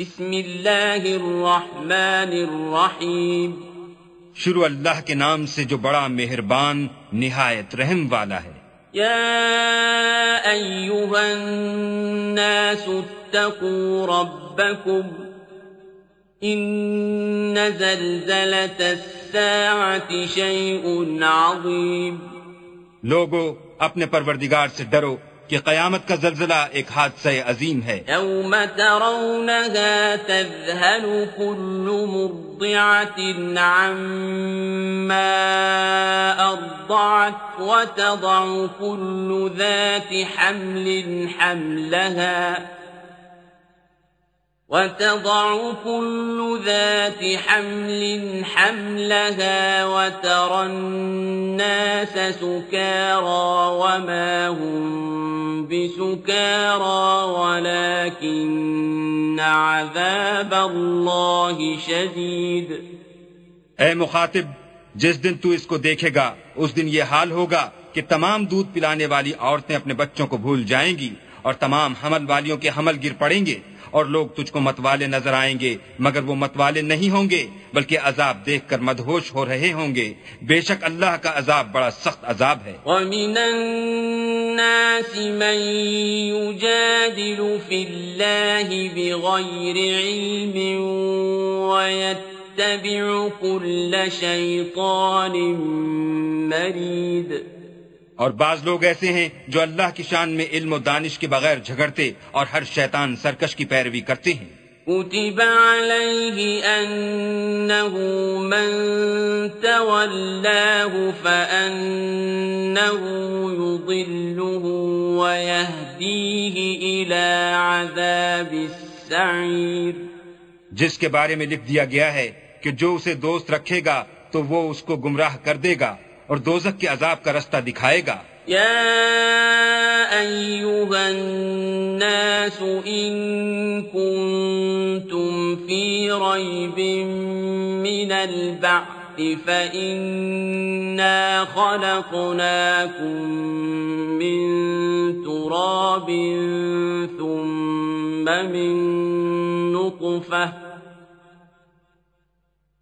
بسم اللہ الرحمن الرحیم۔ شروع اللہ کے نام سے جو بڑا مہربان نہایت رحم والا ہے۔ يا أيها الناس اتقوا ربكم إن زلزلة الساعة شيء عظيم لوگو اپنے پروردگار سے ڈرو۔ کہ قیامت کا زلزلہ ایک حادثہ عظیم ہے یوم ترونها تذهل كل مرضعة عما أرضعت وتضع كل ذات حمل حملها وتضع كل ذات حمل حملها وترى الناس سكارى وما هم بسكارى ولكن عذاب الله شديد. اے مخاطب جس دن تو اس کو دیکھے گا اس دن یہ حال ہوگا کہ تمام دودھ پلانے والی عورتیں اپنے بچوں کو بھول جائیں گی اور تمام حمل والیوں کے حمل گر پڑیں گے۔ اور لوگ تجھ کو متوالے نظر آئیں گے، مگر وہ متوالے نہیں ہوں گے، بلکہ عذاب دیکھ کر مدہوش ہو رہے ہوں گے۔ بے شک اللہ کا عذاب بڑا سخت عذاب ہے۔ ومن الناس من يجادل في الله بغير علم ويتبع كل شيطان مريد اور بعض لوگ ایسے ہیں جو اللہ کی شان میں علم و دانش کے بغیر جھگڑتے اور ہر شیطان سرکش کی پیروی کرتے ہیں۔ كتب عليه أنه من تولاه فأنه يضله ويهديه إلى عذاب السعير۔ جس کے بارے میں لکھ دیا گیا ہے کہ جو اسے دوست رکھے گا تو وہ اس کو گمراہ کر دے گا۔ اور دوزک کے عذاب کا رستہ دکھائے گا يا أيها الناس إن كنتم في ريب من البعث فإنا خلقناكم من تراب ثم من نطفة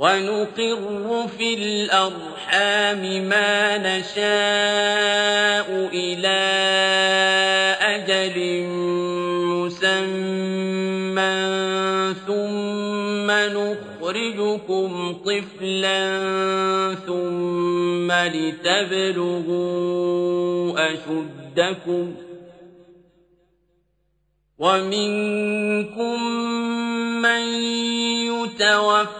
ونقر في الأرحام ما نشاء إلى أجل مسمى ثم نخرجكم طفلا ثم لتبلغوا أشدكم ومنكم من يتوفى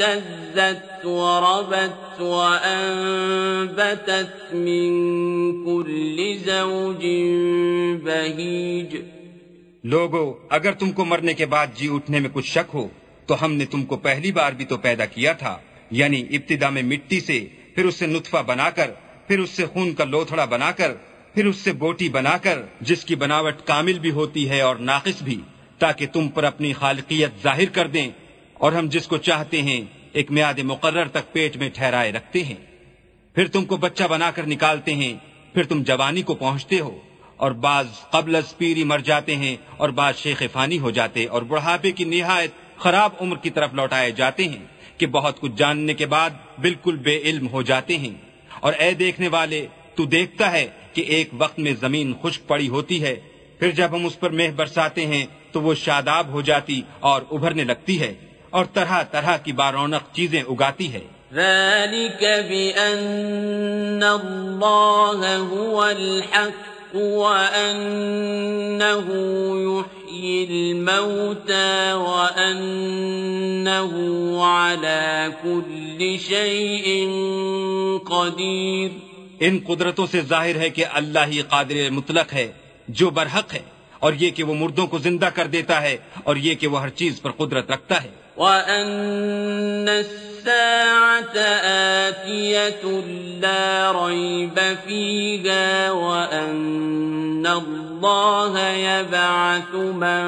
اهتزت وربت وأنبتت من كل زوج بهيج. لوگو، اگر تم کو مرنے کے بعد جی اٹھنے میں کچھ شک ہو، تو ہم نے تم کو پہلی بار بھی تو پیدا کیا تھا یعنی ابتدا میں مٹی سے، پھر اس سے نطفہ بنا کر پھر اس سے خون کا لوتھڑا بنا کر پھر اس سے بوٹی بنا کر جس کی بناوٹ کامل بھی ہوتی ہے اور ناقص بھی، تاکہ تم پر اپنی خالقیت ظاہر کر دیں۔ اور ہم جس کو چاہتے ہیں، ایک میاد مقرر تک پیٹ میں ٹھہرائے رکھتے ہیں۔ پھر تم کو بچہ بنا کر نکالتے ہیں، پھر تم جوانی کو پہنچتے ہو۔ اور بعض قبل از پیری مر جاتے ہیں اور بعض شیخ فانی ہو جاتے اور بڑھاپے کی نہایت خراب عمر کی طرف لوٹائے جاتے ہیں کہ بہت کچھ جاننے کے بعد بالکل بے علم ہو جاتے ہیں۔ اور اے دیکھنے والے، تو دیکھتا ہے کہ ایک وقت میں زمین خشک پڑی ہوتی ہے، پھر جب ہم اس پر مہ برساتے ہیں تو وہ شاداب ہو جاتی اور ابھرنے لگتی ہے۔ اور طرح طرح کی بارونق چیزیں اگاتی ہے۔ ذلك بأن الله هو الحق وأنه يحيي الموتى وأنه على كل شيء قدير۔ ان قدرتوں سے ظاہر ہے کہ اللہ ہی قادر مطلق ہے جو برحق ہے اور یہ کہ وہ مردوں کو زندہ کر دیتا ہے اور یہ کہ وہ ہر چیز پر قدرت رکھتا ہے۔ وَأَنَّ السَّاعَةَ آتِيَةٌ لَا رَيْبَ فِيهَا وَأَنَّ اللَّهَ يَبْعَثُ مَن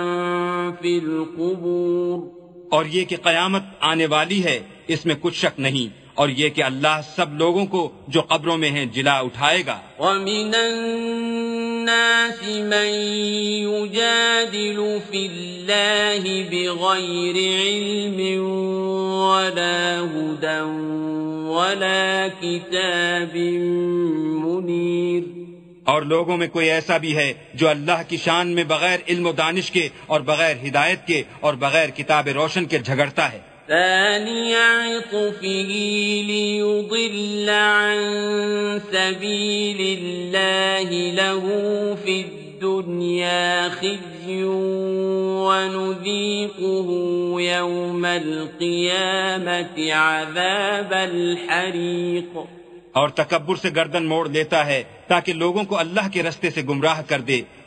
فِي الْقُبُورِ اور یہ کہ قیامت آنے والی ہے اس میں کچھ شک نہیں۔ اور یہ کہ اللہ سب لوگوں کو جو قبروں میں ہیں جلا اٹھائے گا۔ وَمِنَ النَّاسِ مَن يُجَادِلُ فِي اللَّهِ بِغَيْرِ عِلْمٍ وَلَا هُدًى وَلَا كِتَابٍ مُنِيرٍ اور لوگوں میں کوئی ایسا بھی ہے جو اللہ کی شان میں بغیر علم و دانش کے اور بغیر ہدایت کے اور بغیر کتاب روشن کے جھگڑتا ہے۔ ثاني عطفه ليضل عن سبيل الله له في الدنيا خزي ونذيقه يوم القيامة عذاب الحريق. اور تکبر سے گردن موڑ لیتا ہے تاکہ لوگوں کو اللہ کے رستے سے گمراہ کر دے۔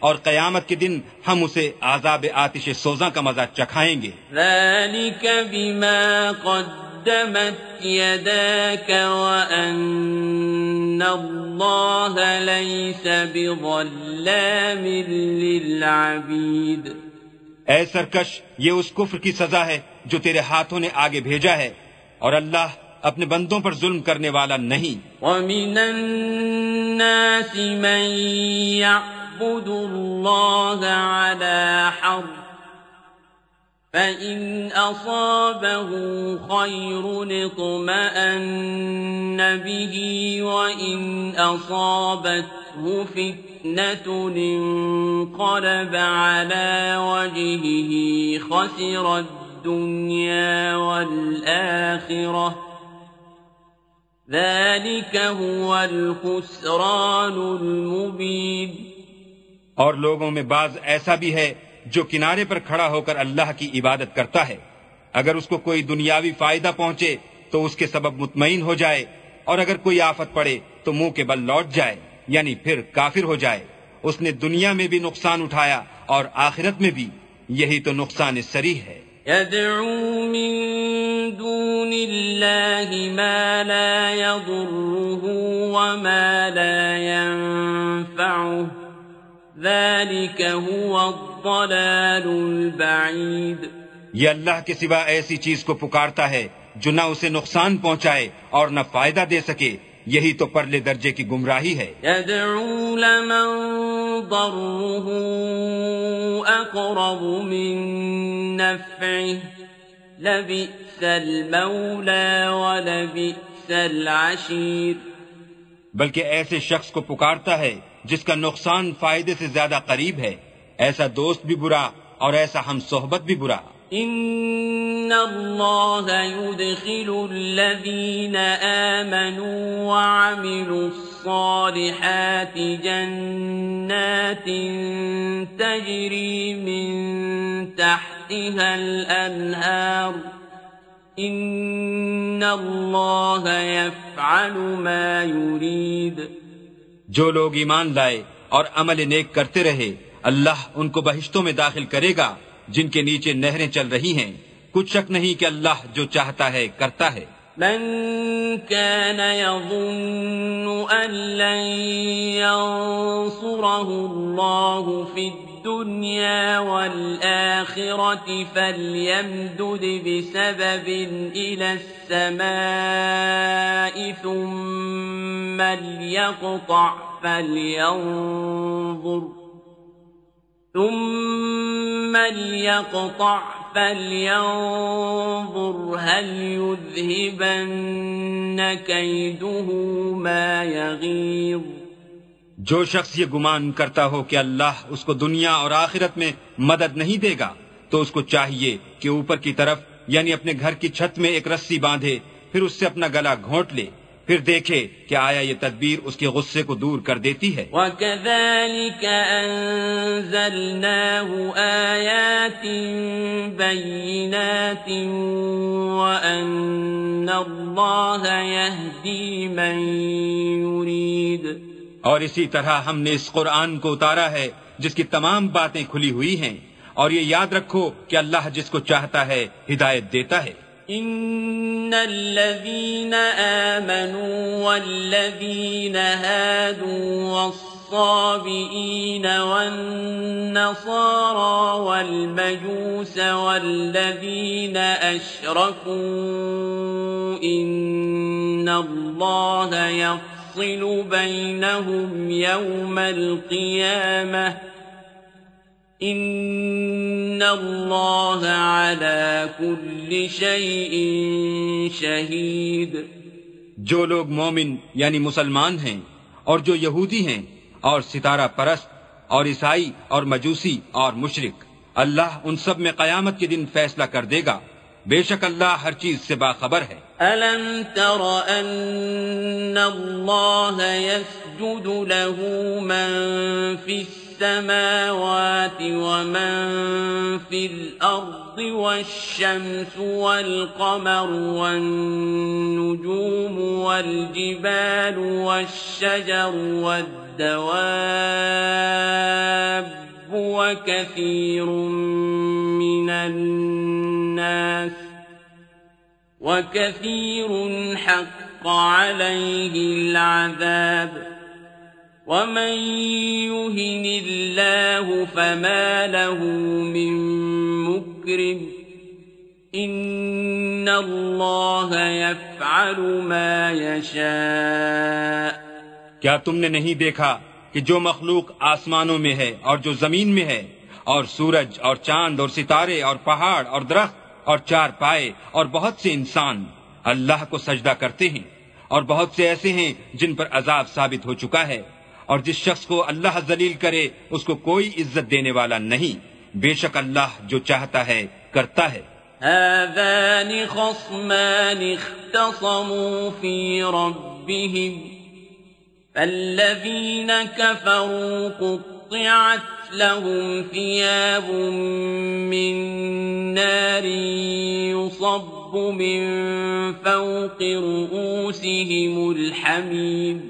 اور قیامت کے دن ہم اسے عذاب آتش سوزاں کا مزہ چکھائیں گے۔ ذلك بما قدمت يداك وأن الله ليس بظلام للعبيد۔ اے سرکش یہ اس کفر کی سزا ہے جو تیرے ہاتھوں نے آگے بھیجا ہے اور اللہ اپنے بندوں پر ظلم کرنے والا نہیں۔ ومن الناس من يعبد الله على حرف فإن أصابه خير اطمأن به وإن أصابته فتنة انقلب على وجهه خسر الدنيا والآخرة ذلك هو الخسران المبين اور لوگوں میں بعض ایسا بھی ہے جو کنارے پر کھڑا ہو کر اللہ کی عبادت کرتا ہے۔ اگر اس کو کوئی دنیاوی فائدہ پہنچے تو اس کے سبب مطمئن ہو جائے، اور اگر کوئی آفت پڑے تو منہ کے بل لوٹ جائے یعنی پھر کافر ہو جائے۔ اس نے دنیا میں بھی نقصان اٹھایا اور آخرت میں بھی یہی تو نقصان سری ہے۔ يدعو من دون الله ما لا يضره وما لا ينفعه ذلك هو الضلال البعيد۔ یہ اللہ کے سوا ایسی چیز کو پکارتا ہے جو نہ اسے نقصان پہنچائے اور نہ فائدہ دے سکے۔ یہی تو پرلے درجے کی گمراہی ہے۔ يدعو لمن ضره أقرب من نفعه لبئس المولى ولبئس العشير۔ بلکہ ایسے شخص کو پکارتا ہے جس کا نقصان فائدے سے زیادہ قریب ہے ایسا دوست بھی برا اور ایسا ہم صحبت بھی برا إن الله يدخل الذين آمنوا وعملوا الصالحات جنات تجري من تحتها الأنهار إن الله يفعل ما يريد جو لوگ ایمان لائے اور عمل نیک کرتے رہے، اللہ ان کو بہشتوں میں داخل کرے گا، جن کے نیچے نہریں چل رہی ہیں۔ کچھ شک نہیں کہ اللہ جو چاہتا ہے، کرتا ہے۔ من كان يظن أن لن ينصره الله في الدنيا والآخرة فليمدد بسبب إلى السماء ثم ليقطع فلينظر ثم ليقطع فلينظر هل يذهبن كيده ما يغيظ جو شخص یہ گمان کرتا ہو کہ اللہ اس کو دنیا اور آخرت میں مدد نہیں دے گا، تو اس کو چاہیے کہ اوپر کی طرف یعنی اپنے گھر کی چھت میں ایک رسی باندھے، پھر اس سے اپنا گلا گھونٹ لے، پھر دیکھے کہ آیا یہ تدبیر اس کے غصے کو دور کر دیتی ہے۔ وَكَذَلِكَ أَنزَلْنَاهُ آيَاتٍ بَيِّنَاتٍ وَأَنَّ اللَّهَ يَهْدِي مَن يُرِيدُ اور اسی طرح ہم نے اس قرآن کو اتارا ہے، جس کی تمام باتیں کھلی ہوئی ہیں۔ اور یہ یاد رکھو کہ اللہ جس کو چاہتا ہے، ہدایت دیتا ہے۔ إن الذين آمنوا والذين هادوا والصابئين والنصارى والمجوس والذين أشركوا إن الله يفصل بينهم يوم القيامة. ان اللہ كل شيء شہید جو لوگ مومن یعنی مسلمان ہیں اور جو یہودی ہیں اور ستارہ پرست اور عیسائی اور مجوسی اور مشرق اللہ ان سب میں قیامت کے دن فیصلہ کر دے گا۔ بے شک اللہ ہر چیز سے باخبر ہے أَلَمْ تَرَ أَنَّ اللَّهَ يَسْجُدُ لَهُ مَنْ فِي السماوات ومن في الأرض والشمس والقمر والنجوم والجبال والشجر والدواب وكثير من الناس وكثير حق عليه العذاب ومن يهن الله فما له من مكرم إن الله يفعل ما يشاء کیا تم نے نہیں دیکھا کہ جو مخلوق آسمانوں میں ہے اور جو زمین میں ہے، اور سورج اور چاند اور ستارے اور پہاڑ اور درخت اور چار پائے اور بہت سے انسان اللہ کو سجدہ کرتے ہیں، اور بہت سے ایسے ہیں جن پر عذاب ثابت ہو چکا ہے، اور جس شخص کو اللہ ذلیل کرے، اس کو کوئی عزت دینے والا نہیں۔ بے شک اللہ جو چاہتا ہے، کرتا ہے۔ خصمان اختصموا في ربهم فالذين كفروا قطعت لهم ثياب من نار يصب من فوق رؤوسهم الحميم.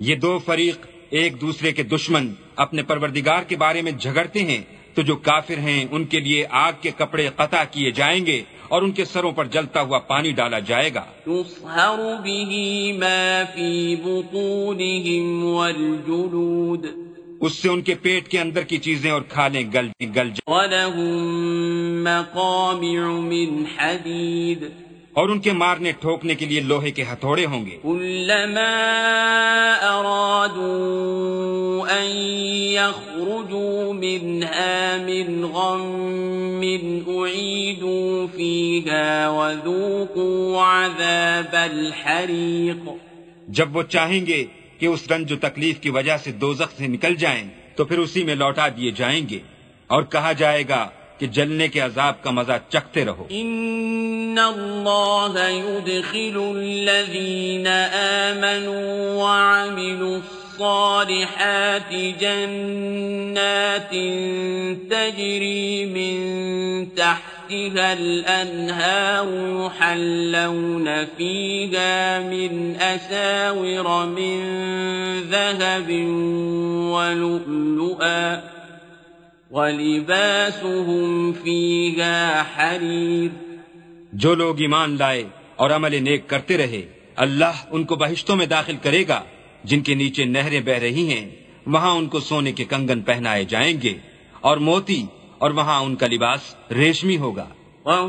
یہ دو فریق ایک دوسرے کے دشمن اپنے پروردگار کے بارے میں جھگڑتے ہیں تو جو کافر ہیں ان کے لیے آگ کے کپڑے قطع کیے جائیں گے اور ان کے سروں پر جلتا ہوا پانی ڈالا جائے گا۔ اس سے ان کے پیٹ کے اندر کی چیزیں اور کھالیں گل گل حدید اور ان کے مارنے ٹھوکنے کے لیے لوہے کے ہتھوڑے ہوں گے۔ ان يخرجوا منها من غم اعيدوا فيها وذوقوا عذاب الحريق۔ جب وہ چاہیں گے کہ اس رنج و تکلیف کی وجہ سے دوزخ سے نکل جائیں تو پھر اسی میں لوٹا دیے جائیں گے اور کہا جائے گا کہ جلنے کے عذاب کا مزہ چکھتے رہو إن الله يدخل الذين آمنوا وعملوا الصالحات جنات تجري من تحتها الأنهار يحلون فيها من أساور من ذهب ولؤلؤا ولباسهم فيها حرير۔ جو لوگ ایمان لائے اور عمل نیک کرتے رہے اللہ ان کو بہشتوں میں داخل کرے گا۔ جن کے نیچے نہریں بہ رہی ہیں وہاں ان کو سونے کے کنگن پہنائے جائیں گے۔ اور موتی اور وہاں ان کا لباس ریشمی ہوگا۔ اور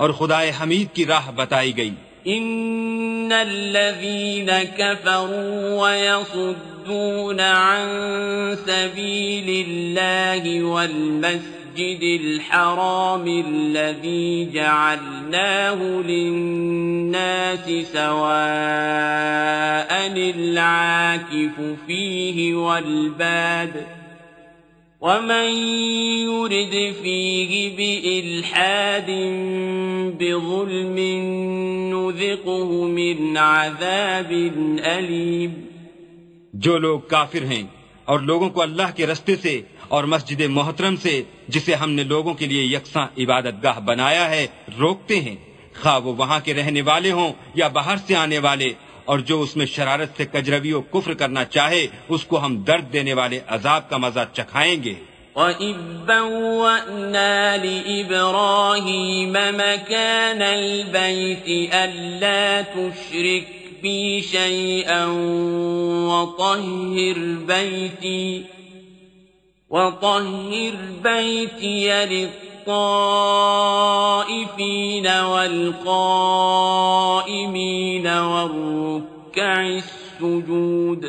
اور خدا حمید کی راہ بتائی گئی إن الذين كفروا ويصدون عن سبيل الله والمسجد الحرام الذي جعلناه للناس سواء العاكف فيه والباد ومن يرد فيه بإلحاد بظلم نذقه من عذاب أليم جو لوگ کافر ہیں اور لوگوں کو اللہ کے رستے سے اور مسجد محترم سے جسے ہم نے لوگوں کے لیے یکساں عبادت گاہ بنایا ہے، روکتے ہیں۔ خواہ وہ وہاں کے رہنے والے ہوں یا باہر سے آنے والے اور جو اس میں شرارت سے کجروی و کفر کرنا چاہے، اس کو ہم درد دینے والے عذاب کا مزہ چکھائیں گے۔ وَإِذْ بَوَّأْنَا لِإِبْرَاهِيمَ مَكَانَ الْبَيْتِ أَلَّا تُشْرِكْ بِي شَيْئًا وَطَهِّرْ بَيْتِي، وَطَهِّرْ بَيْتِيَ لِلطَّائِفِينَ وَالْقَائِمِينَ وَالرُّكَّعِ السُّجُودِ.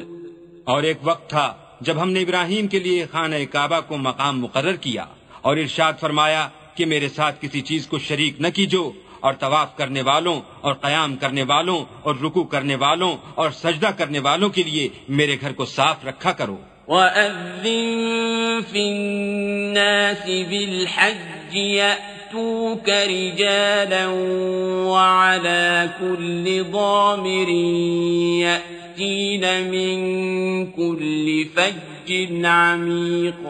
اور ایک وقت تھا جب ہم نے ابراہیم کے لیے خانہ کعبہ کو مقام مقرر کیا اور ارشاد فرمایا کہ میرے ساتھ کسی چیز کو شریک نہ کیجو اور طواف کرنے والوں اور قیام کرنے والوں اور رکو کرنے والوں اور سجدہ کرنے والوں کے لیے میرے گھر کو صاف رکھا کرو۔ وَأَذِّن فِي النَّاسِ بِالْحَجِّ يَأْتُوكَ رِجَالًا وَعَلَى كُلِّ ضَامِرٍ يَأْتِينَ مِن كُلِّ فَجٍّ عَمِيقٍ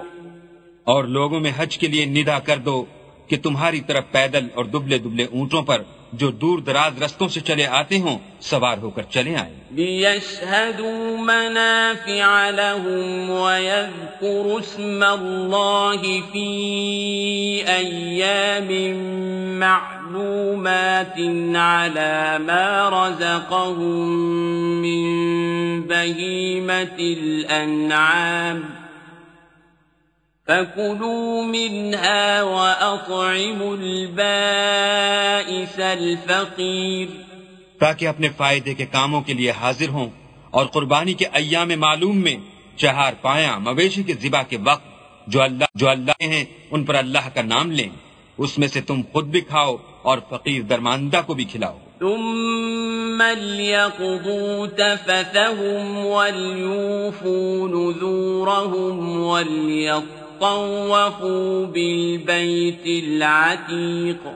اور لوگوں میں حج کے لیے ندا کر دو کہ تمہاری طرف پیدل اور دبلے دبلے اونٹوں پر جو دور دراز رستوں سے چلے آتے ہوں سوار ہو کر چلے آئے لیشہدو منافع لهم ویذکر اسم اللَّهِ فِي أَيَّامٍ معلومات على ما رزقهم من بَهِيمَةِ الأنعام. فَكُلُوا مِنْهَا وَأَطْعِمُوا الْبَائِسَ الْفَقِيرَ تاکہ اپنے فائدے کے کاموں کے لیے حاضر ہوں اور قربانی کے ایام معلوم میں چہار پایا مویشی کے ذبح کے وقت جو اللہ جو اللہ ہیں ان پر اللہ کا نام لیں۔ اس میں سے تم خود بھی کھاؤ اور فقیر درماندہ کو بھی کھلاؤ۔ ثم ليقضوا تفثهم وليوفوا نذورهم وليطوفوا بالبيت العتيق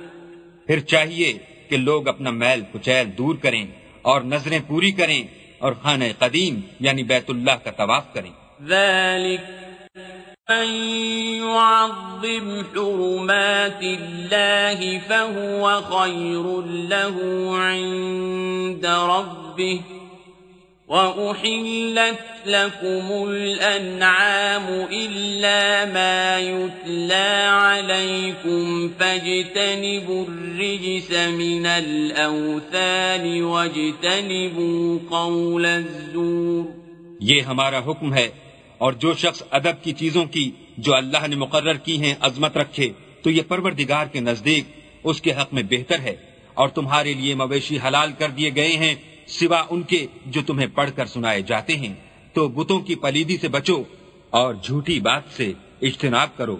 پھر چاہیے کہ لوگ اپنا میل کچیل دور کریں اور نظریں پوری کریں اور خانہ قدیم یعنی بیت اللہ کا طواف کریں۔ ذلك من يعظم حرمات الله فهو خير له عند ربه وأحلت لكم الأنعام إلا ما يتلى عليكم فاجتنبوا الرجس من الأوثان واجتنبوا قول الزور یہ ہمارا حکم ہے اور جو شخص ادب کی چیزوں کی جو اللہ نے مقرر کی ہیں عظمت رکھے تو یہ پروردگار کے نزدیک اس کے حق میں بہتر ہے اور تمہارے لیے مویشی حلال کر دیے گئے ہیں سوا ان کے جو تمہیں پڑھ کر سنائے جاتے ہیں، تو بتوں کی پلیدی سے بچو اور جھوٹی بات سے اجتناب کرو۔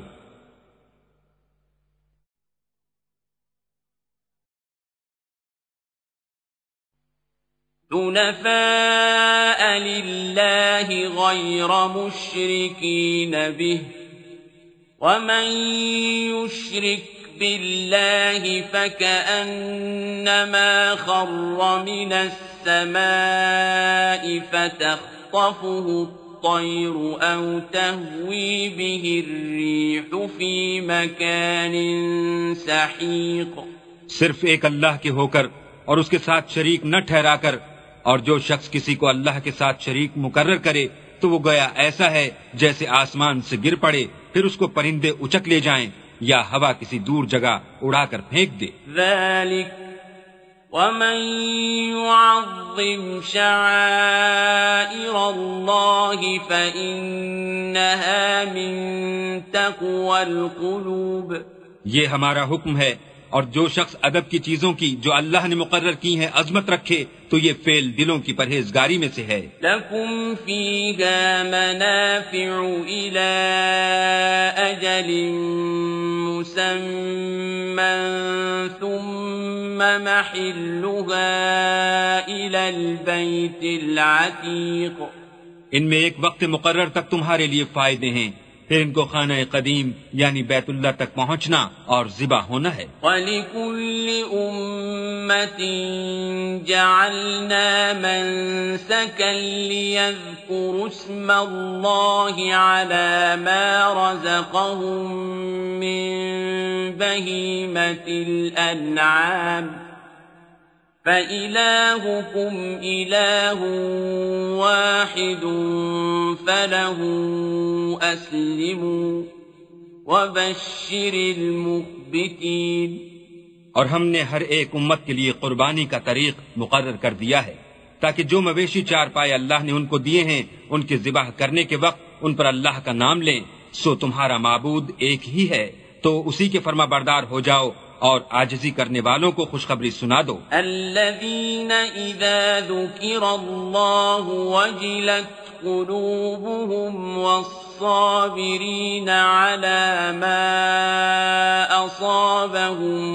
حنفاء لله غير مشركين به ومن يشرك بالله فكأنما خر من السماء فتخطفه الطير أو تهوي به الريح في مكان سحيق. صرف ایک اللہ کے ہو کر اور اس کے ساتھ شریک نہ ٹھہرا کر اور جو شخص کسی کو اللہ کے ساتھ شریک مقرر کرے تو وہ گویا ایسا ہے جیسے آسمان سے گر پڑے، پھر اس کو پرندے اچک لے جائیں۔ یا ہوا کسی دور جگہ اڑا کر پھینک دے۔ ذلك ومن يعظم شعائر الله فإنها من تقوى القلوب. یہ ہمارا حکم ہے اور جو شخص ادب کی چیزوں کی جو اللہ نے مقرر کی ہیں عظمت رکھے تو یہ فیل دلوں کی پرہیزگاری میں سے ہے۔ لكم فيها منافع إلى أجل مسمى ثم محلها إلى البيت العتيق۔ ان میں ایک وقت مقرر تک تمہارے لیے فائدے ہیں۔ پھر ان کو خانہ قدیم یعنی بیت اللہ تک پہنچنا اور ذبح ہونا ہے وَلِكُلِّ أُمَّةٍ جَعَلْنَا مَنْسَكًا لِيَذْكُرُوا اسْمَ اللَّهِ عَلَى مَا رَزَقَهُم مِّن بَهِيمَةِ الْأَنْعَامِ فَإِلَٰهُكُمْ إِلَٰهٌ وَاحِدٌ فَلَهُ أَسْلِمُوا وَبَشِّرِ الْمُخْبِتِينَ اور ہم نے ہر ایک امت کے لیے قربانی کا طریق مقرر کر دیا ہے تاکہ جو مویشی چار پائے اللہ نے ان کو دیے ہیں، ان کے ذبح کرنے کے وقت ان پر اللہ کا نام لیں، سو تمہارا معبود ایک ہی ہے۔ تو اسی کے فرما بردار ہو جاؤ اور آجزی کرنے والوں کو خوشخبری سنا دو۔ الذين إذا ذكر الله وجلت قلوبهم والصابرين على ما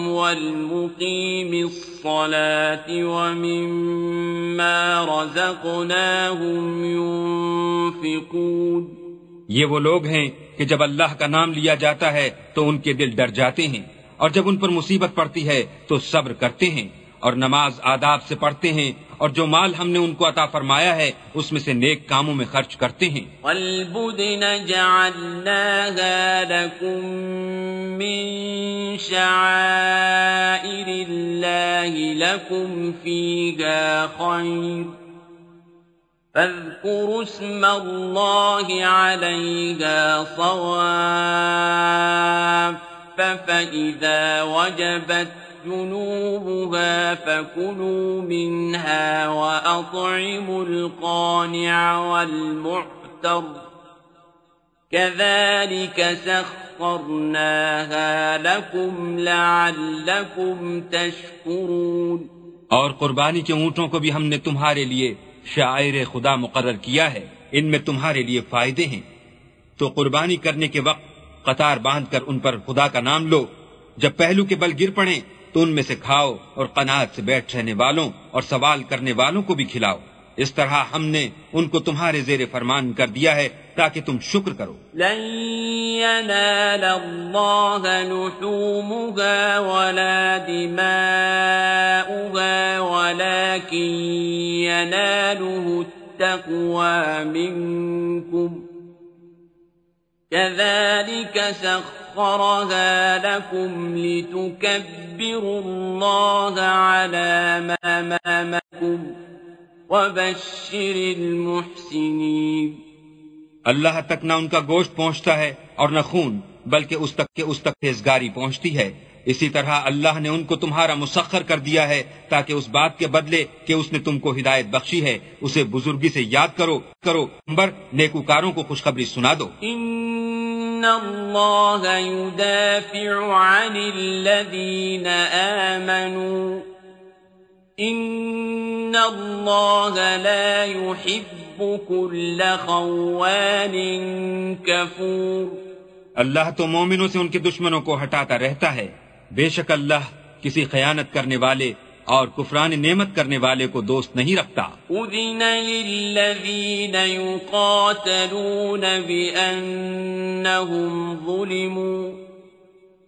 والمقيم الصلاة ومما رزقناهم ينفقون۔ یہ وہ لوگ ہیں کہ جب اللہ کا نام لیا جاتا ہے تو ان کے دل ڈر جاتے ہیں۔ اور جب ان پر مصیبت پڑتی ہے تو صبر کرتے ہیں اور نماز آداب سے پڑھتے ہیں اور جو مال ہم نے ان کو عطا فرمایا ہے، اس میں سے نیک کاموں میں خرچ کرتے ہیں۔ والبدن جعلناها لكم من شعائر الله لكم فيها خير فاذكروا اسم الله عليها صواف فإذا وجبت جنوبها فكلوا منها وأطعموا القانع والمعتر كذلك سخرناها لكم لعلكم تشكرون۔ اور قربانی کے اونٹوں کو بھی ہم نے تمہارے لیے شاعر خدا مقرر کیا ہے۔ ان میں تمہارے لیے فائدے ہیں۔ تو قربانی کرنے کے وقت قطار باندھ کر ان پر خدا کا نام لو۔ جب پہلو کے بل گر پڑے تو ان میں سے کھاؤ اور قناعت سے بیٹھ رہنے والوں اور سوال کرنے والوں کو بھی کھلاؤ۔ اس طرح ہم نے ان کو تمہارے زیر فرمان کر دیا ہے تاکہ تم شکر کرو۔ لن ينال الله نحومها ولا دماؤها ولكن يناله التقوى منكم۔ كذلك سخرها لكم لتكبروا الله على ما مامكم وبشر المحسنين. اللہ تک نہ ان کا گوشت پہنچتا ہے اور نہ خون بلکہ اس تک کہ اس تک تیزگاری پہنچتی ہے۔ اسی طرح اللہ نے ان کو تمہارا مسخر کر دیا ہے تاکہ اس بات کے بدلے کہ اس نے تم کو ہدایت بخشی ہے۔ اسے بزرگی سے یاد کرو کرو۔ نمبر نیکوکاروں کو خوشخبری سنا دو۔ ان اللہ يدافع عن الذین آمنوا۔ ان اللہ لا يحب كل خوان كفور اللہ تو مومنوں سے ان کے دشمنوں کو ہٹاتا رہتا ہے۔ بے شک اللہ کسی خیانت کرنے والے اور کفران نعمت کرنے والے کو دوست نہیں رکھتا۔ اذن للذین یقاتلون بأنهم ظلموا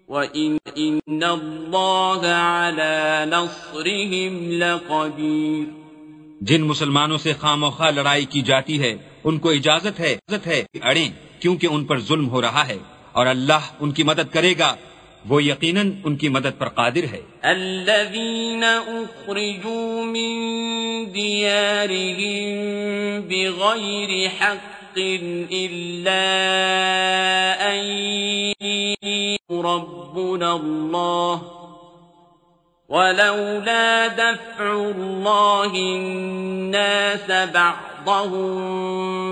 وَإِنَّ اللَّهَ عَلَى نَصْرِهِمْ لَقَدِيرٌ جن مسلمانوں سے خام و خواہ لڑائی کی جاتی ہے ان کو اجازت ہے اجازت ہے اڑیں کیونکہ ان پر ظلم ہو رہا ہے اور اللہ ان کی مدد کرے گا۔ وہ یقیناً ان کی مدد پر قادر ہے الذين أخرجوا من ديارهم بغير حق إلا أن ربنا الله. ولولا دفع الله الناس بعضهم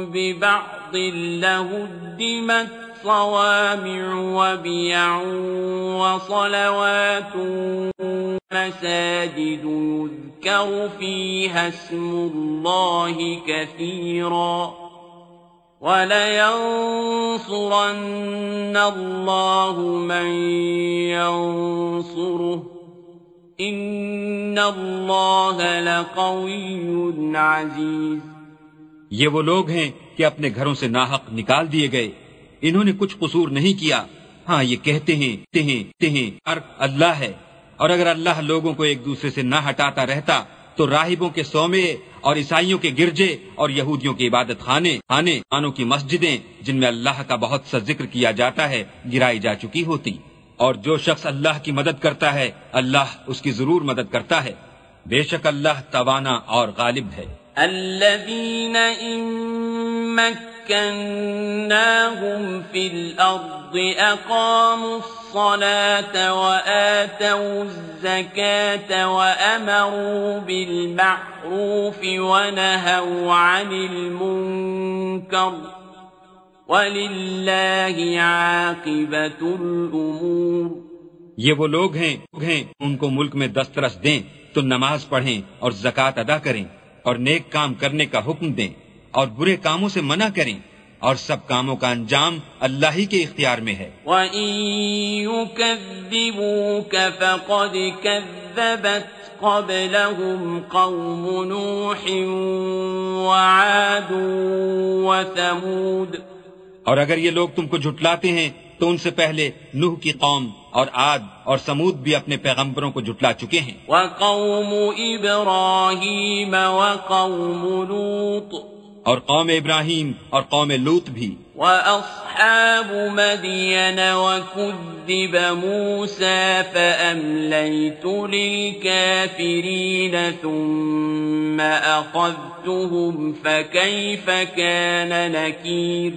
ببعض لهدمت صوامع وبيع وصلوات مساجد يذكر فيها اسم الله كثيرا ولينصرن الله من ينصره إن الله لقوي عزيز یہ وہ لوگ ہیں کہ اپنے گھروں سے ناحق نکال دیے گئے انہوں نے کچھ قصور نہیں کیا۔ ہاں یہ کہتے ہیں تہیں تہیں اللہ ہے۔ اور اگر اللہ لوگوں کو ایک دوسرے سے نہ ہٹاتا رہتا، تو راہبوں کے سومے اور عیسائیوں کے گرجے اور یہودیوں کے عبادت خانے خانے، خانوں کی مسجدیں، جن میں اللہ کا بہت سا ذکر کیا جاتا ہے، گرائی جا چکی ہوتی۔ اور جو شخص اللہ کی مدد کرتا ہے، اللہ اس کی ضرور مدد کرتا ہے۔ بے شک اللہ توانا اور غالب ہے۔ مكناهم في الأرض أقاموا الصلاة وآتوا الزكاة وأمروا بالمعروف ونهوا عن المنكر. ولله عاقبة الأمور. یہ وہ لوگ ہیں, ہیں ان کو ملک میں دسترس دیں تو نماز پڑھیں اور زکوٰۃ ادا کریں اور نیک کام کرنے کا حکم دیں۔ اور برے کاموں سے منع کریں اور سب کاموں کا انجام اللہ ہی کے اختیار میں ہے۔ قَبْلَهُمْ قَوْمُ نُوحٍ وَعَادٌ وَثَمُودٌ۔ اور اگر یہ لوگ تم کو جھٹلاتے ہیں تو ان سے پہلے نوح کی قوم اور آد اور سمود بھی اپنے پیغمبروں کو جھٹلا چکے ہیں۔ وقوم ابراہیم وقوم لوط۔ اور قوم ابراہیم اور قوم لوط بھی۔ واصحاب مدین وكذب موسى فأمليت للكافرين ثم أخذتهم فكيف كان نكير۔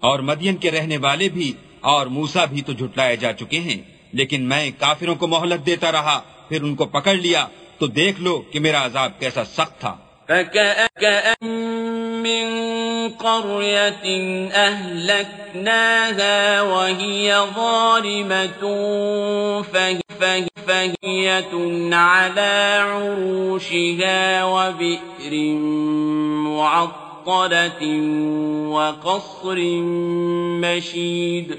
اور مدین کے رہنے والے بھی اور موسا بھی تو جھٹلائے جا چکے ہیں لیکن میں کافروں کو مہلت دیتا رہا پھر ان کو پکڑ لیا تو دیکھ لو کہ میرا عذاب کیسا سخت تھا۔ من قرية أهلكناها وهي ظالمة فهي, على عروشها وبئر معطلة وقصر مشيد.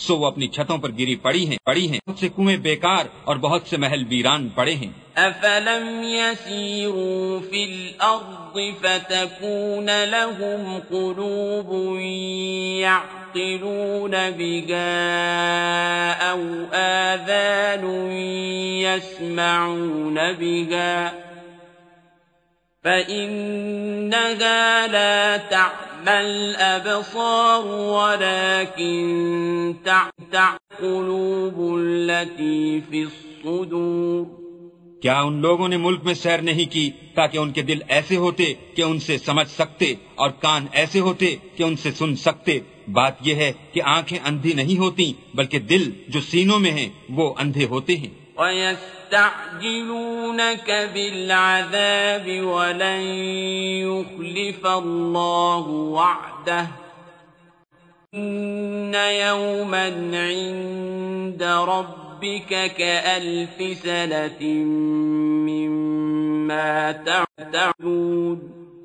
سو وہ اپنی چھتوں پر گری پڑی ہیں پڑی ہیں۔ بہت سے کنویں بیکار اور بہت سے محل ویران پڑے ہیں۔ افلم يسيروا في الارض فتكون لهم قلوب يعقلون بها او آذان يسمعون بها فإنها لا تعمى الأبصار ولكن تعمى قلوب التي في الصدور کیا ان لوگوں نے ملک میں سیر نہیں کی تاکہ ان کے دل ایسے ہوتے کہ ان سے سمجھ سکتے اور کان ایسے ہوتے کہ ان سے سن سکتے؟ بات یہ ہے کہ آنکھیں اندھی نہیں ہوتی بلکہ دل جو سینوں میں ہیں وہ اندھے ہوتے ہیں۔ ويستعجلونك بالعذاب ولن يخلف الله وعده. إن يوما عند ربك كألف سنة مما تعدون.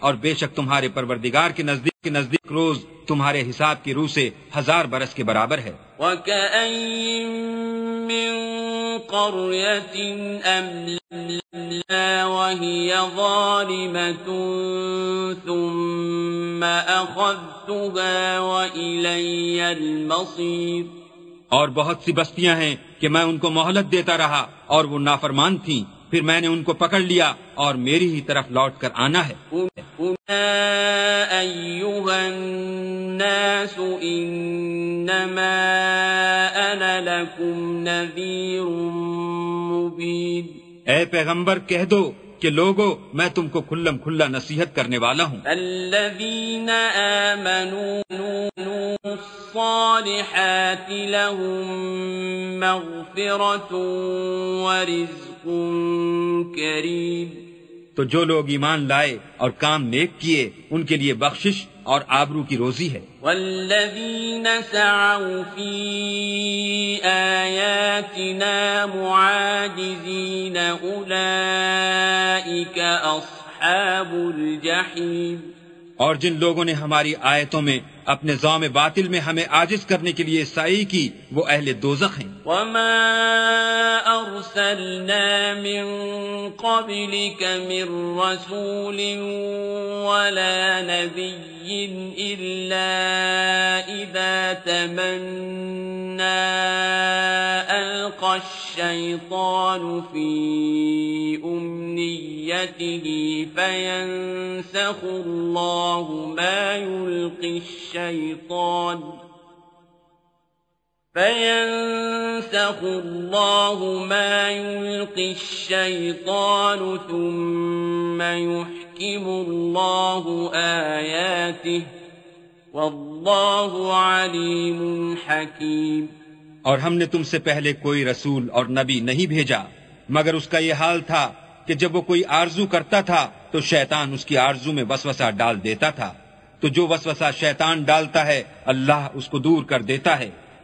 اور بے شک تمہارے پروردگار کے نزدیک کے نزدیک روز تمہارے حساب کی روح سے ہزار برس کے برابر ہے۔ اور بہت سی بستیاں ہیں کہ میں ان کو مہلت دیتا رہا اور وہ نافرمان تھیں۔ پھر میں نے ان کو پکڑ لیا اور میری ہی طرف لوٹ کر آنا ہے۔ الناس انما انا لكم نذير مبين اے پیغمبر کہہ دو کہ لوگو میں تم کو کھلم کھلا نصیحت کرنے والا ہوں۔ الذين آمنوا الصالحات لهم مغفرة ورزق كريم۔ تو جو لوگ ایمان لائے اور کام نیک کیے ان کے لیے بخشش اور آبرو کی روزی ہے۔ والذین سعوا فی آیاتنا معاجزین الجحیم اور جن لوگوں نے ہماری آیتوں میں اپنے زوم باطل میں ہمیں عاجز کرنے کے لیے سائی کی وہ اہل دوزخ ہیں۔ وما ارسلنا من قبلك من رسول ولا نبي الا اذا تمنى القى الشيطان في امنيته فينسخ الله ما يلقي الشيطان فينسخ الله ما يلقي الشيطان ثم يحكم الله آياته والله عليم حكيم اور ہم نے تم سے پہلے کوئی رسول اور نبی نہیں بھیجا، مگر اس کا یہ حال تھا کہ جب وہ کوئی آرزو کرتا تھا تو شیطان اس کی آرزو میں وسوسہ ڈال دیتا تھا۔ تو جو وسوسہ شیطان ڈالتا ہے، اللہ اس کو دور کر دیتا ہے۔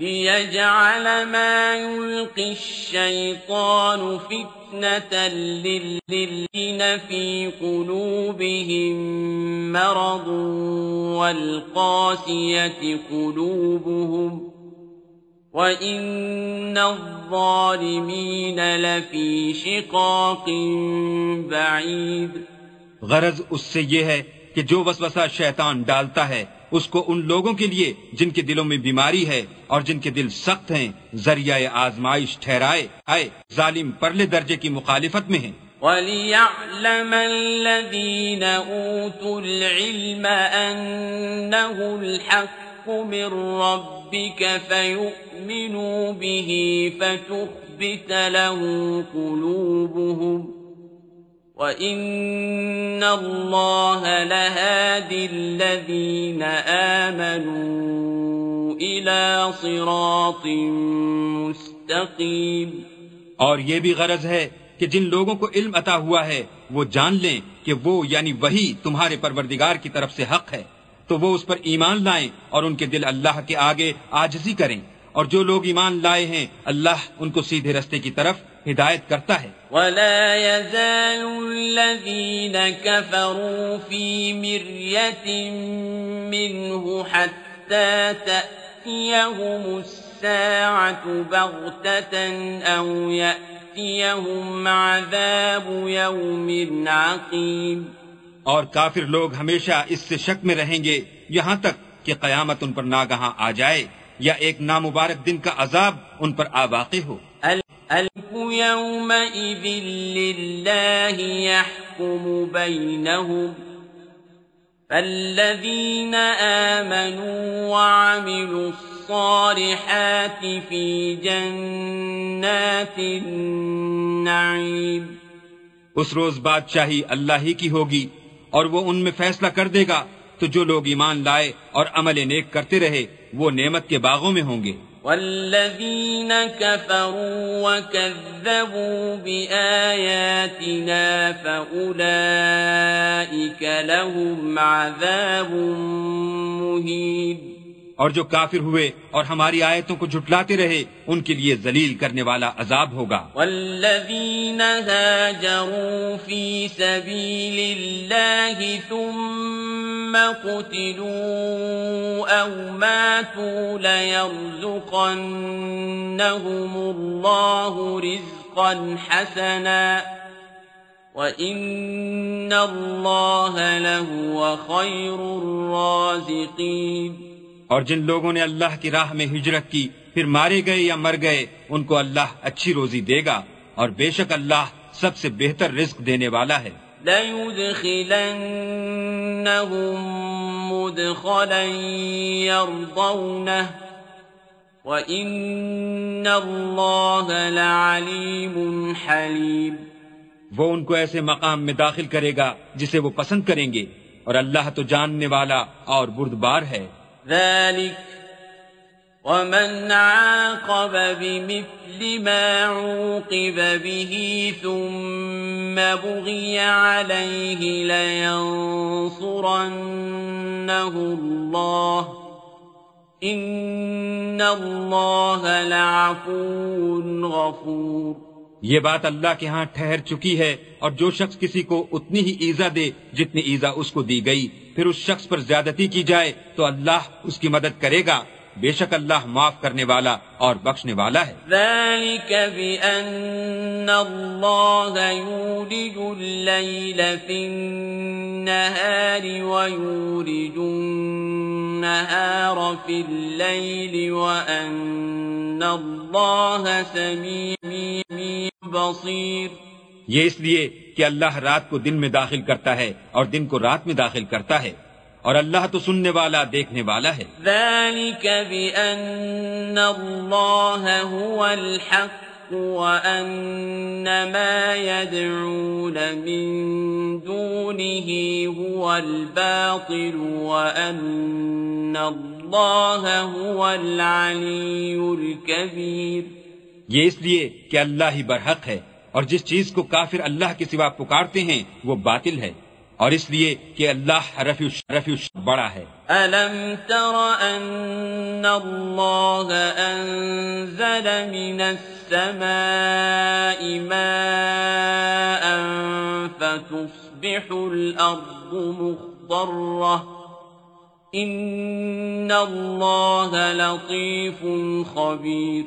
ليجعل ما يلقي الشيطان فتنة للذين في قلوبهم مرض والقاسية قلوبهم وإن الظالمين لفي شقاق بعيد غرض اس سے یہ ہے کہ جو وسوسہ شیطان ڈالتا ہے، اس کو ان لوگوں کے لیے جن کے دلوں میں بیماری ہے اور جن کے دل سخت ہیں، ذریعہ آزمائش ٹھہرائے۔ آئے، ظالم پرلے درجے کی مخالفت میں ہیں وَلِيَعْلَمَ الَّذِينَ أُوتُوا الْعِلْمَ أَنَّهُ الْحَقُّ مِنْ رَبِّكَ فَيُؤْمِنُ ليؤمنوا به فتخبت له قلوبهم وإن الله لهادي الذين آمنوا إلى صراط مستقيم اور یہ بھی غرض ہے کہ جن لوگوں کو علم عطا ہوا ہے، وہ جان لیں کہ وہ یعنی وہی تمہارے پروردگار کی طرف سے حق ہے۔ تو وہ اس پر ایمان لائیں اور ان کے دل اللہ کے آگے آجزی کریں۔ اور جو لوگ ایمان لائے ہیں اللہ ان کو سیدھے رستے کی طرف ہدایت کرتا ہے۔ ولا يزال الذين كفروا في مرية منه حتى تأتيهم الساعة بغتة أو يأتيهم عذاب يوم عقيم۔ اور کافر لوگ ہمیشہ اس سے شک میں رہیں گے یہاں تک کہ قیامت ان پر ناگہاں آ جائے۔ یا ایک نامبارک دن کا عذاب ان پر آ واقع ہو۔ فالذين آمنوا وعملوا الصالحات في جنات النعيم۔ اس روز بادشاہی اللہ ہی کی ہوگی اور وہ ان میں فیصلہ کر دے گا۔ تو جو لوگ ایمان لائے اور عمل نیک کرتے رہے، وہ نعمت کے باغوں میں ہوں گے۔ والذین کفروا وکذبوا بآیاتنا فأولئك لهم عذاب مهين اور جو کافر ہوئے اور ہماری آیتوں کو جھٹلاتے رہے، ان کے لیے ذلیل کرنے والا عذاب ہوگا۔ والذین هاجروا فی سبیل اللہ ثم قتلوا او ماتوا لیرزقنهم اللہ رزقا حسنا وَإِنَّ اللَّهَ لَهُوَ خَيْرُ الرَّازِقِينَ اور جن لوگوں نے اللہ کی راہ میں ہجرت کی پھر مارے گئے یا مر گئے ان کو اللہ اچھی روزی دے گا اور بے شک اللہ سب سے بہتر رزق دینے والا ہے۔ وَإِنَّ اللَّهَ لَعَلِيمٌ حَلِيمٌ۔ وہ ان کو ایسے مقام میں داخل کرے گا جسے وہ پسند کریں گے اور اللہ تو جاننے والا اور بردبار ہے۔ ذلك ومن عاقب بمثل ما عوقب به ثم بغي عليه لينصرنه الله إن الله لعفو غفور یہ بات اللہ کے ہاں ٹھہر چکی ہے اور جو شخص کسی کو اتنی ہی ایزا دے جتنی ایزا اس کو دی گئی پھر اس شخص پر زیادتی کی جائے تو اللہ اس کی مدد کرے گا۔ بے شک اللہ معاف کرنے والا اور بخشنے والا ہے۔ ذلك بأن الله يولج الليل في النهار ويولج النهار في الليل وأن الله سميع بصير۔ یہ اس لیے کہ اللہ رات کو دن میں داخل کرتا ہے اور دن کو رات میں داخل کرتا ہے اور اللہ تو سننے والا دیکھنے والا ہے۔ ذلك بأن الله هو الحق وأن ما يدعون من دونه هو الباطل وأن الله هو العلي الكبير۔ یہ اس لیے کہ اللہ ہی برحق ہے۔ اور جس چیز کو کافر اللہ کے سوا پکارتے ہیں وہ باطل ہے۔ اور اس لیے کہ اللہ رفیع رفیع بڑا ہے۔ ألم تر أن الله أنزل من السماء ماء فتصبح الأرض مخضرة إن الله لطيف خبير۔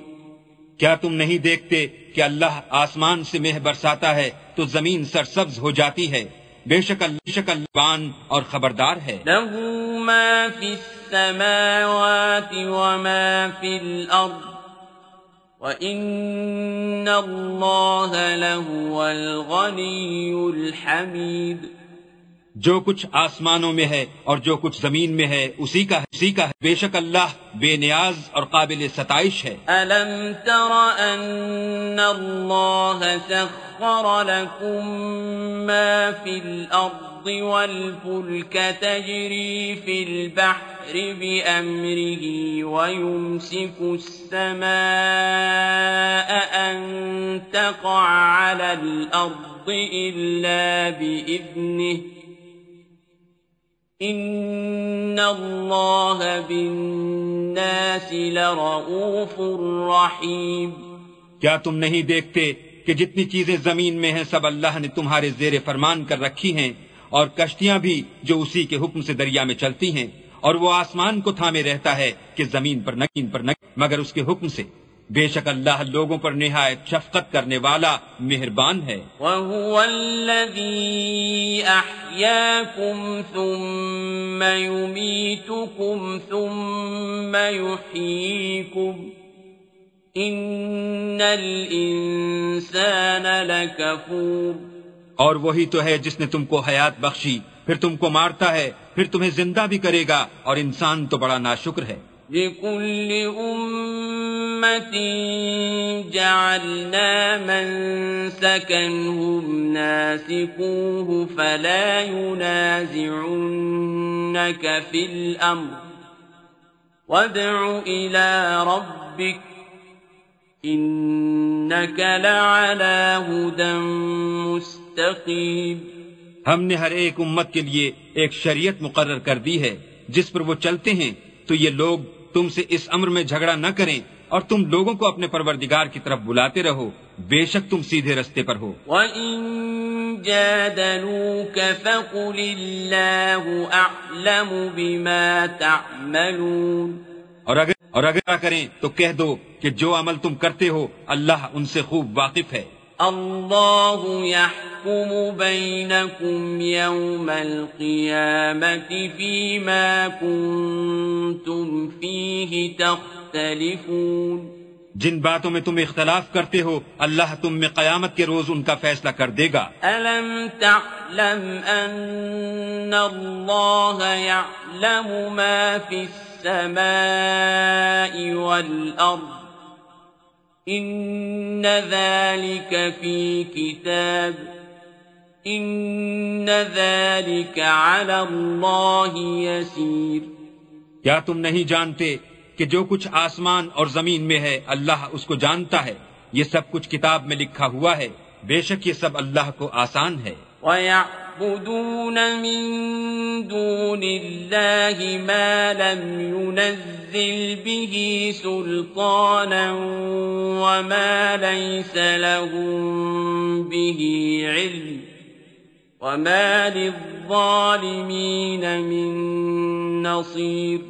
کیا تم نہیں دیکھتے کہ اللہ آسمان سے مہ برساتا ہے تو زمین سرسبز ہو جاتی ہے۔ بے شک شک البان اور خبردار ہے۔ لہو ما فی السماوات وما فی الارض وَإِنَّ اللَّهَ لَهُوَ الْغَنِيُّ الْحَمِيدُ جو کچھ آسمانوں میں ہے اور جو کچھ زمین میں ہے اسی کا ہے اسی کا ہے بے شک اللہ بے نیاز اور قابل ستائش ہے أَلَمْ تَرَ أَنَّ اللَّهَ سَخَّرَ لَكُم مَّا فِي الْأَرْضِ وَالْفُلْكَ تَجْرِي فِي الْبَحْرِ بِأَمْرِهِ وَيُمْسِكُ السَّمَاءَ أَن تَقَعَ عَلَى الْأَرْضِ إِلَّا بِإِذْنِهِ ان اللہ بالناس لرؤوف رحیم کیا تم نہیں دیکھتے کہ جتنی چیزیں زمین میں ہیں سب اللہ نے تمہارے زیر فرمان کر رکھی ہیں اور کشتیاں بھی جو اسی کے حکم سے دریا میں چلتی ہیں اور وہ آسمان کو تھامے رہتا ہے کہ زمین پر نکین پر نکین مگر اس کے حکم سے۔ بے شک اللہ لوگوں پر نہایت شفقت کرنے والا مہربان ہے۔ وَهُوَ الَّذِي أَحْيَاكُمْ ثُمَّ يُمِيتُكُمْ ثُمَّ يُحْيِيكُمْ إِنَّ الْإِنسَانَ لَكَفُورٌ۔ اور وہی تو ہے جس نے تم کو حیات بخشی پھر تم کو مارتا ہے پھر تمہیں زندہ بھی کرے گا اور انسان تو بڑا ناشکر ہے۔ لكل أمة جعلنا من سكنهم ناسكوه فلا ينازعنك في الأمر. وادع إلى ربك إنك لعلى هدى مستقيم. ہم نے ہر ایک امت کے لیے ایک شریعت مقرر کر دی ہے جس پر وہ چلتے ہیں تو یہ لوگ تم سے اس امر میں جھگڑا نہ کریں اور تم لوگوں کو اپنے پروردگار کی طرف بلاتے رہو۔ بے شک تم سیدھے رستے پر ہو۔ وَإِن جَادَلُوكَ فَقُلِ اللَّهُ أَعْلَمُ بِمَا تَعْمَلُونَ۔ اور اگر اور اگر کریں تو کہہ دو کہ جو عمل تم کرتے ہو اللہ ان سے خوب واقف ہے۔ الله يحكم بينكم يوم القيامة فيما كنتم فيه تختلفون. جن باتوں میں تم اختلاف کرتے ہو اللہ تم میں قیامت کے روز ان کا فیصلہ کر دے گا۔ أَلَمْ تَعْلَمْ أَنَّ اللَّهَ يَعْلَمُ مَا فِي السَّمَاءِ وَالْأَرْضِ السماء والأرض ذلك في كتاب إن ذلك على الله يسير کیا تم نہیں جانتے کہ جو کچھ آسمان اور زمین میں ہے، اللہ اس کو جانتا ہے؟ یہ سب کچھ کتاب میں لکھا ہوا ہے۔ بے شک یہ سب اللہ کو آسان ہے۔ وَيَعْبُدُونَ مِن دُونِ اللَّهِ مَا لَمْ يُنَزِّلْ بِهِ سُلْطَانًا وَمَا لَيْسَ لَهُم بِهِ عِلْمٌ وَمَا لِلظَّالِمِينَ مِن نَصِيرٍ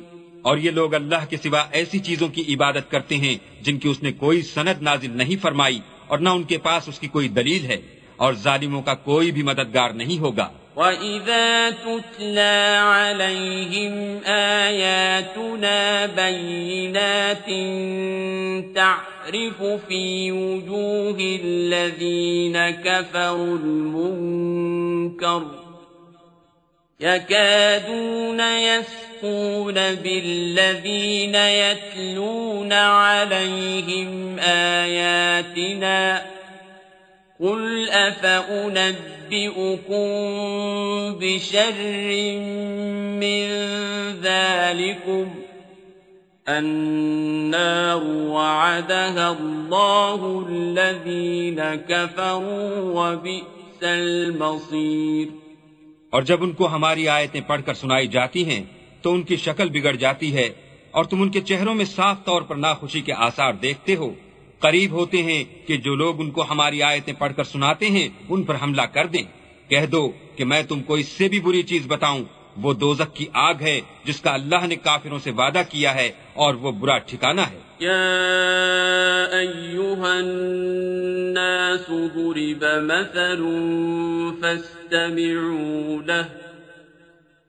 اور یہ لوگ اللہ کے سوا ایسی چیزوں کی عبادت کرتے ہیں جن کی اس نے کوئی سند نازل نہیں فرمائی اور نہ ان کے پاس اس کی کوئی دلیل ہے۔ اور ظالموں کا کوئی بھی مددگار نہیں ہوگا وَإِذَا تُتْلَى عَلَيْهِمْ آيَاتُنَا بَيِّنَاتٍ تَعْرِفُ فِي وُجُوهِ الَّذِينَ كَفَرُوا الْمُنكَرُ يَكَادُونَ يَسْقُونَ بِالَّذِينَ يَتْلُونَ عَلَيْهِمْ آيَاتِنَا قُلْ أَفَأُنَبِّئُكُم بِشَرٍّ مِّن ذَلِكُمْ النَّارُ وَعَدَهَا اللَّهُ الَّذِينَ كَفَرُوا وَبِئْسَ الْمَصِيرُ اور جب ان کو ہماری آیتیں پڑھ کر سنائی جاتی ہیں، تو ان کی شکل بگڑ جاتی ہے اور تم ان کے چہروں میں صاف طور پر ناخوشی کے آثار دیکھتے ہو۔ قریب ہوتے ہیں کہ جو لوگ ان کو ہماری آیتیں پڑھ کر سناتے ہیں، ان پر حملہ کر دیں۔ کہہ دو کہ میں تم کو اس سے بھی بری چیز بتاؤں۔ وہ دوزک کی آگ ہے جس کا اللہ نے کافروں سے وعدہ کیا ہے اور وہ برا ٹھکانہ ہے۔ يا أيها الناس ضرب مثل فاستمعوا له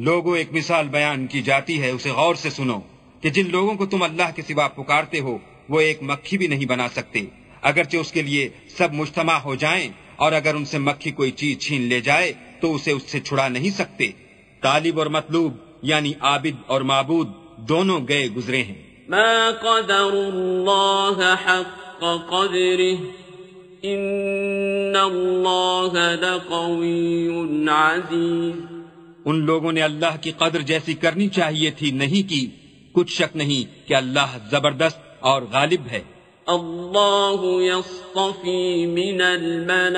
لوگوں ایک مثال بیان کی جاتی ہے، اسے غور سے سنو کہ جن لوگوں کو تم اللہ کے سوا پکارتے ہو، وہ ایک مکھی بھی نہیں بنا سکتے۔ اگرچہ اس کے لیے سب مجتمع ہو جائیں اور اگر ان سے مکھی کوئی چیز چھین لے جائے، تو اسے اس سے چھڑا نہیں سکتے۔ طالب اور مطلوب یعنی عابد اور معبود، دونوں گئے گزرے ہیں۔ ما قدر اللہ حق قدره ان اللہ لقوی عزیز ان لوگوں نے اللہ کی قدر جیسی کرنی چاہیے تھی نہیں کی۔ کچھ شک نہیں کہ اللہ زبردست اور غالب ہے۔ اللہ يصطفی من الملائکة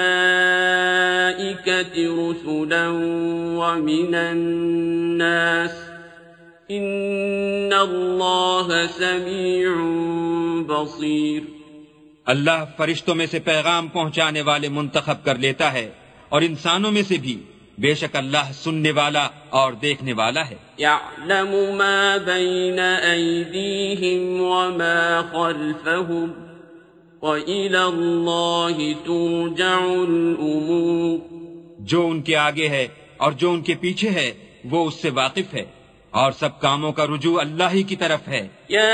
رسلا ومن الناس۔ ان اللہ سمیع بصیر۔ اللہ فرشتوں میں سے پیغام پہنچانے والے منتخب کر لیتا ہے اور انسانوں میں سے بھی۔ بے شک اللہ سننے والا اور دیکھنے والا ہے۔ يعلم ما بين أيديهم وما خلفهم وإلى الله ترجع الأمور۔ جو ان کے آگے ہے اور جو ان کے پیچھے ہے وہ اس سے واقف ہے۔ اور سب کاموں کا رجوع اللہ ہی کی طرف ہے۔ يا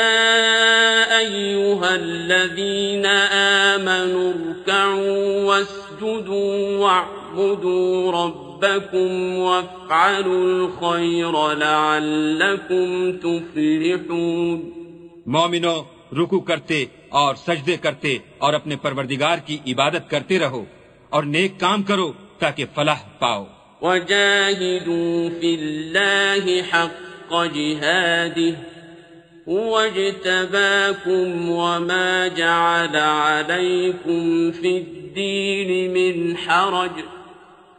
أيها الذين آمنوا اركعوا واسجدوا واعبدوا ربكم وافعلوا الخير لعلكم تفلحون مومنو رکو کرتے اور سجدے کرتے اور اپنے پروردگار کی عبادت کرتے رہو اور نیک کام کرو تاکہ فلاح پاؤ۔ وجاهدوا في الله حق جهاده هو اجتباكم وما جعل عليكم في الدين من حرج۔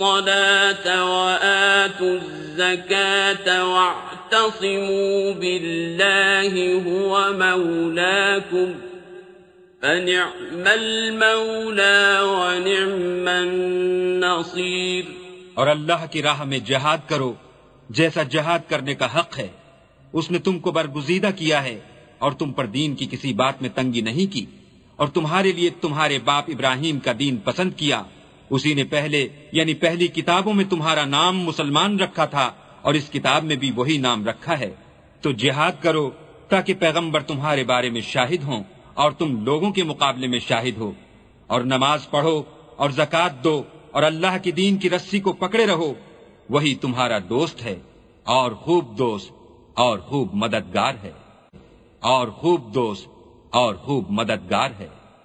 وآتوا الزكاة واعتصموا بالله هو مولاكم فنعم المولى ونعم النصير اور اللہ کی راہ میں جہاد کرو جیسا جہاد کرنے کا حق ہے۔ اس نے تم کو برگزیدہ کیا ہے اور تم پر دین کی کسی بات میں تنگی نہیں کی اور تمہارے لیے تمہارے باپ ابراہیم کا دین پسند کیا۔ اسی نے پہلے یعنی پہلی کتابوں میں تمہارا نام مسلمان رکھا تھا، اور اس کتاب میں بھی وہی نام رکھا ہے۔ تو جہاد کرو تاکہ پیغمبر تمہارے بارے میں شاہد ہوں اور تم لوگوں کے مقابلے میں شاہد ہو۔ اور نماز پڑھو اور زکات دو اور اللہ کی دین کی رسی کو پکڑے رہو۔ وہی تمہارا دوست ہے اور خوب دوست اور خوب مددگار ہے۔ اور خوب دوست اور خوب مددگار ہے۔